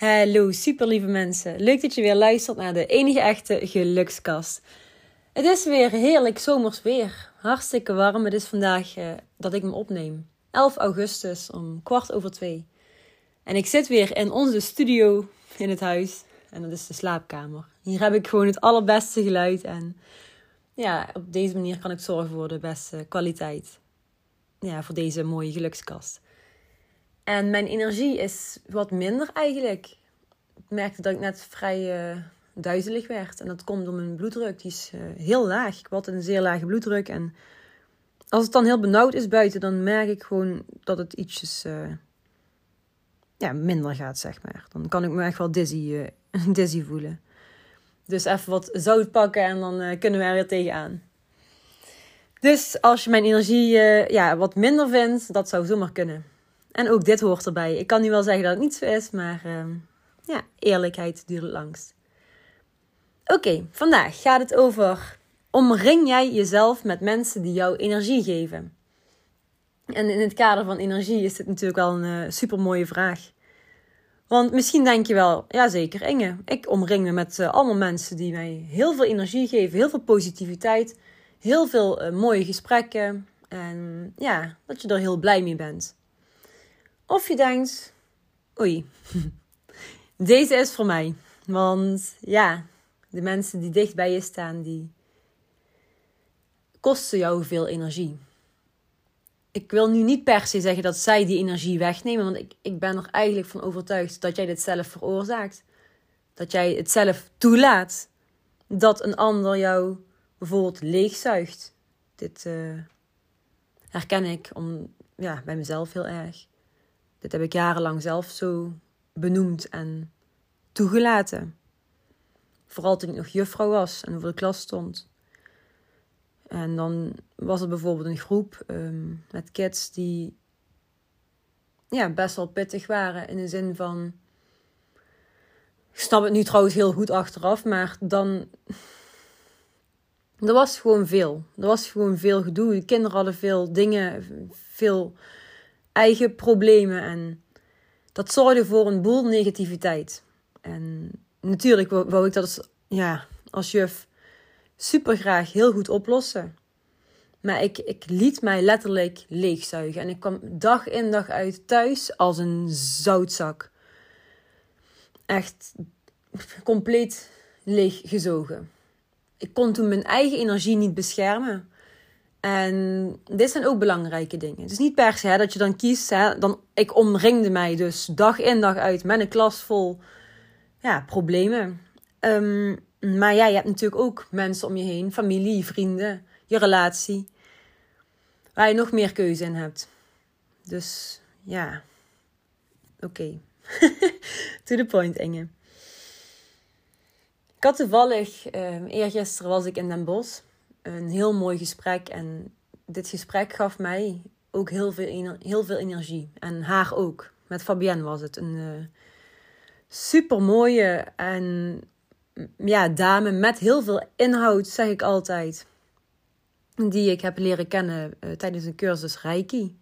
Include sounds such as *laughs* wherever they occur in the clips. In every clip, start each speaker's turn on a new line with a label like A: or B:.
A: Hallo super lieve mensen. Leuk dat je weer luistert naar de enige echte gelukskast. Het is weer heerlijk zomers weer. Hartstikke warm. Het is vandaag uh, dat ik me opneem. 11 augustus om kwart over twee. En ik zit weer in onze studio in het huis. En dat is de slaapkamer. Hier heb ik gewoon het allerbeste geluid. En ja, op deze manier kan ik zorgen voor de beste kwaliteit. Ja, voor deze mooie gelukskast. En mijn energie is wat minder eigenlijk. Ik merkte dat ik net vrij uh, duizelig werd. En dat komt door mijn bloeddruk. Die is uh, heel laag. Ik had een zeer lage bloeddruk. En als het dan heel benauwd is buiten, dan merk ik gewoon dat het ietsjes uh, ja, minder gaat, zeg maar. Dan kan ik me echt wel dizzy, *laughs* dizzy voelen. Dus even wat zout pakken en dan kunnen we er weer tegenaan. Dus als je mijn energie ja, wat minder vindt, dat zou zomaar kunnen. En ook dit hoort erbij. Ik kan nu wel zeggen dat het niet zo is, maar uh, ja, eerlijkheid duurt het langst. Oké, vandaag gaat het over: omring jij jezelf met mensen die jou energie geven? En in het kader van energie is dit natuurlijk wel een uh, super mooie vraag. Want misschien denk je wel, ja zeker Inge, ik omring me met uh, allemaal mensen die mij heel veel energie geven, heel veel positiviteit, heel veel uh, mooie gesprekken en ja, dat je er heel blij mee bent. Of je denkt, oei, *laughs* deze is voor mij. Want ja, de mensen die dicht bij je staan, die kosten jou veel energie. Ik wil nu niet per se zeggen dat zij die energie wegnemen, want ik, ik ben er eigenlijk van overtuigd dat jij dit zelf veroorzaakt. Dat jij het zelf toelaat dat een ander jou bijvoorbeeld leegzuigt. Dit uh, herken ik om, ja, bij mezelf heel erg. Dit heb ik jarenlang zelf zo benoemd en toegelaten. Vooral toen ik nog juffrouw was en voor de klas stond. En dan was er bijvoorbeeld een groep um, met kids die ja, best wel pittig waren. In de zin van. Ik snap het nu trouwens heel goed achteraf, maar dan. Er was gewoon veel. Er was gewoon veel gedoe. De kinderen hadden veel dingen, veel eigen problemen. En dat zorgde voor een boel negativiteit. En natuurlijk wou ik dat als, ja, als juf super graag heel goed oplossen. Maar ik, ik liet mij letterlijk leegzuigen. En ik kwam dag in dag uit thuis als een zoutzak. Echt compleet leeggezogen. Ik kon toen mijn eigen energie niet beschermen. En dit zijn ook belangrijke dingen. Het is niet per se hè, dat je dan kiest. Hè, dan, ik omringde mij dus dag in dag uit met een klas vol ja, problemen. Um, maar ja, je hebt natuurlijk ook mensen om je heen, familie, vrienden, je relatie, waar je nog meer keuze in hebt. Dus ja, oké. *laughs* To the point, Inge. Ik had toevallig, um, eergisteren was ik in Den Bosch een heel mooi gesprek. En dit gesprek gaf mij ook heel veel, heel veel energie. En haar ook. Met Fabienne was het. Een uh, super mooie en ja, dame met heel veel inhoud, zeg ik altijd. Die ik heb leren kennen uh, tijdens een cursus Reiki.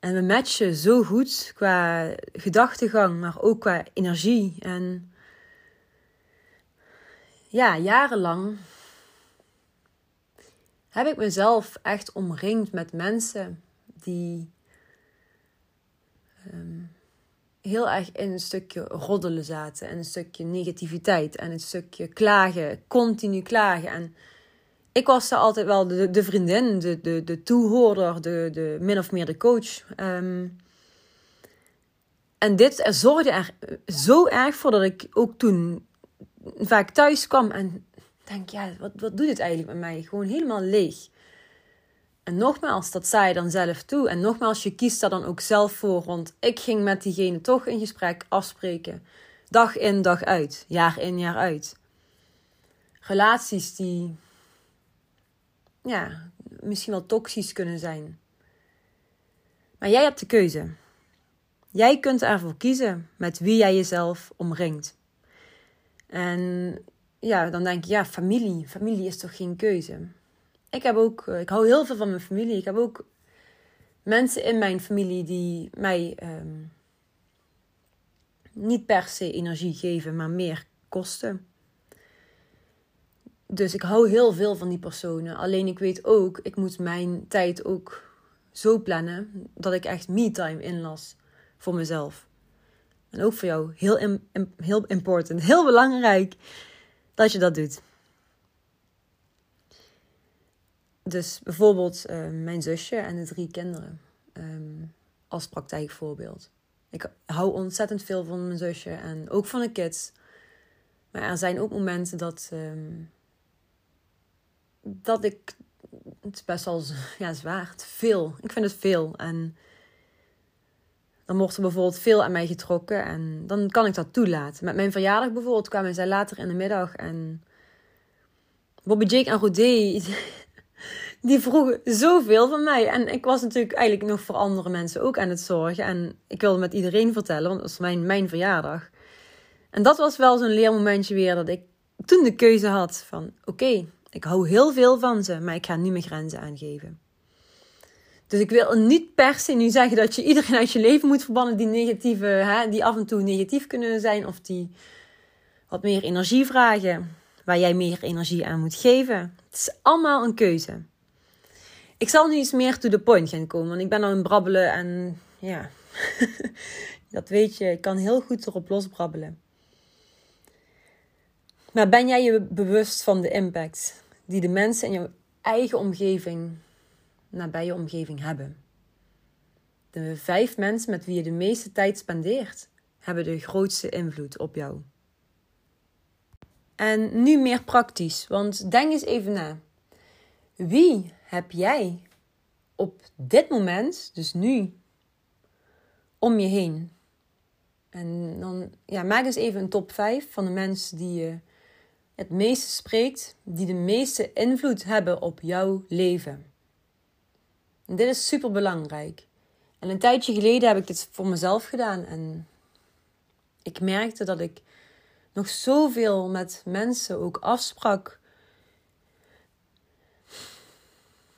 A: En we matchen zo goed qua gedachtegang, maar ook qua energie. En ja, jarenlang heb ik mezelf echt omringd met mensen die ehm, heel erg in een stukje roddelen zaten. En een stukje negativiteit. En een stukje klagen. Continu klagen. En ik was daar altijd wel de, de vriendin, de, de, de toehoorder, de, de min of meer de coach. Um, en dit zorgde er zo erg voor dat ik ook toen vaak thuis kwam en denk, ja, wat, wat doet het eigenlijk met mij? Gewoon helemaal leeg. En nogmaals, dat zei je dan zelf toe. En nogmaals, je kiest daar dan ook zelf voor. Want ik ging met diegene toch in gesprek afspreken. Dag in, dag uit. Jaar in, jaar uit. relaties die ja, misschien wel toxisch kunnen zijn. Maar jij hebt de keuze. Jij kunt ervoor kiezen met wie jij jezelf omringt. En ja, dan denk ik, ja, familie. Familie is toch geen keuze. Ik heb ook, eh, ik hou heel veel van mijn familie. Ik heb ook mensen in mijn familie die mij ehm, niet per se energie geven, maar meer kosten. Dus ik hou heel veel van die personen. Alleen ik weet ook, ik moet mijn tijd ook zo plannen dat ik echt me-time inlas voor mezelf. En ook voor jou. Heel, heel important. Heel belangrijk dat je dat doet. Dus bijvoorbeeld uh, mijn zusje en de drie kinderen. Um, als praktijkvoorbeeld. Ik hou ontzettend veel van mijn zusje en ook van de kids. Maar er zijn ook momenten dat, um, dat ik. Het is best wel *laughs* ja, zwaar. Veel. Ik vind het veel. En dan wordt er bijvoorbeeld veel aan mij getrokken en dan kan ik dat toelaten. Met mijn verjaardag bijvoorbeeld kwamen zij later in de middag en Bobby Jake en Rodé, *laughs* die vroegen zoveel van mij. En ik was natuurlijk eigenlijk nog voor andere mensen ook aan het zorgen. En ik wilde met iedereen vertellen, want het was mijn, mijn verjaardag. En dat was wel zo'n leermomentje weer dat ik toen de keuze had van oké, ik hou heel veel van ze, maar ik ga nu mijn grenzen aangeven. Dus ik wil niet per se nu zeggen dat je iedereen uit je leven moet verbannen die negatieve, hè, die af en toe negatief kunnen zijn of die wat meer energie vragen, waar jij meer energie aan moet geven. Het is allemaal een keuze. Ik zal nu iets meer to the point gaan komen, want ik ben al in brabbelen en ja, *laughs* dat weet je, ik kan heel goed erop losbrabbelen. Maar ben jij je bewust van de impact die de mensen in jouw eigen omgeving nabije je omgeving hebben. De vijf mensen met wie je de meeste tijd spendeert, hebben de grootste invloed op jou. En nu meer praktisch, want denk eens even na. Wie heb jij op dit moment, dus nu, om je heen? En dan ja, maak eens even een top 5 van de mensen die je het meeste spreekt, die de meeste invloed hebben op jouw leven. En dit is super belangrijk. En een tijdje geleden heb ik dit voor mezelf gedaan. En ik merkte dat ik nog zoveel met mensen ook afsprak.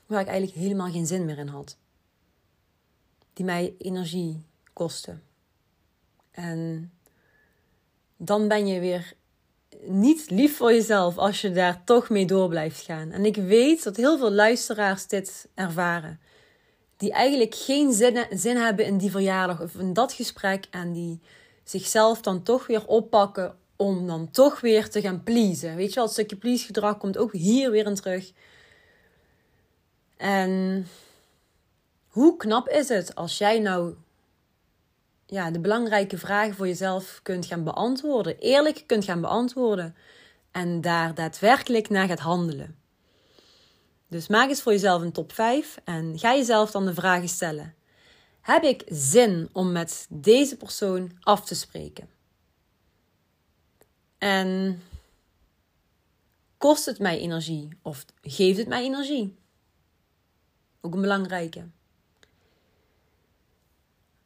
A: Waar ik eigenlijk helemaal geen zin meer in had. Die mij energie kosten. En dan ben je weer niet lief voor jezelf als je daar toch mee door blijft gaan. En ik weet dat heel veel luisteraars dit ervaren die eigenlijk geen zin, zin hebben in die verjaardag of in dat gesprek en die zichzelf dan toch weer oppakken om dan toch weer te gaan pleasen. Weet je wel, het stukje please gedrag komt ook hier weer in terug. En hoe knap is het als jij nou ja, de belangrijke vragen voor jezelf kunt gaan beantwoorden, eerlijk kunt gaan beantwoorden en daar daadwerkelijk naar gaat handelen. Dus maak eens voor jezelf een top 5 en ga jezelf dan de vragen stellen. Heb ik zin om met deze persoon af te spreken? En kost het mij energie of geeft het mij energie? Ook een belangrijke.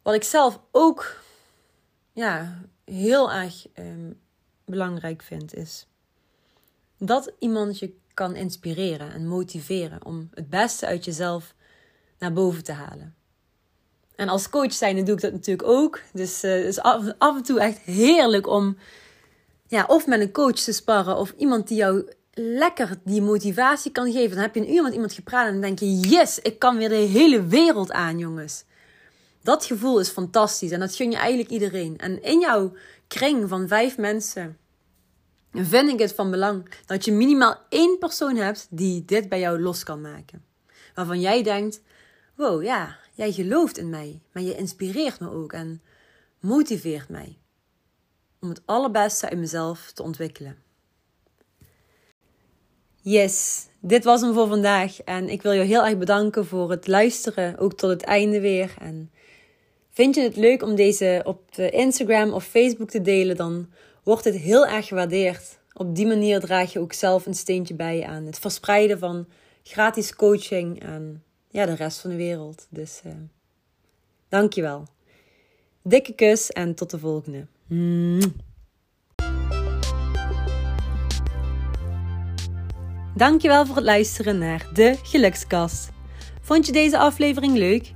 A: Wat ik zelf ook ja, heel erg ehm, belangrijk vind, is dat iemand je kan inspireren en motiveren om het beste uit jezelf naar boven te halen. En als coach zijn doe ik dat natuurlijk ook. Dus uh, het is af, af, en toe echt heerlijk om ja, of met een coach te sparren of iemand die jou lekker die motivatie kan geven. Dan heb je een uur met iemand gepraat en dan denk je, yes, ik kan weer de hele wereld aan, jongens. Dat gevoel is fantastisch en dat gun je eigenlijk iedereen. En in jouw kring van vijf mensen vind ik het van belang dat je minimaal één persoon hebt die dit bij jou los kan maken. Waarvan jij denkt: wow, ja, jij gelooft in mij, maar je inspireert me ook en motiveert mij om het allerbeste in mezelf te ontwikkelen. Yes, dit was hem voor vandaag en ik wil je heel erg bedanken voor het luisteren, ook tot het einde weer. En vind je het leuk om deze op Instagram of Facebook te delen, dan wordt het heel erg gewaardeerd Op die manier draag je ook zelf een steentje bij aan het verspreiden van gratis coaching aan ja, de rest van de wereld. Dus uh, dankjewel. Dikke kus en tot de volgende. Dankjewel voor het luisteren naar de Gelukskast. Vond je deze aflevering leuk?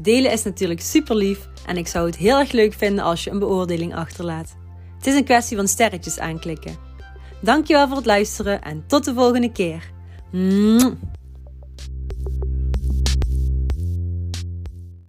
A: Delen is natuurlijk super lief en ik zou het heel erg leuk vinden als je een beoordeling achterlaat. Het is een kwestie van sterretjes aanklikken. Dankjewel voor het luisteren en tot de volgende keer.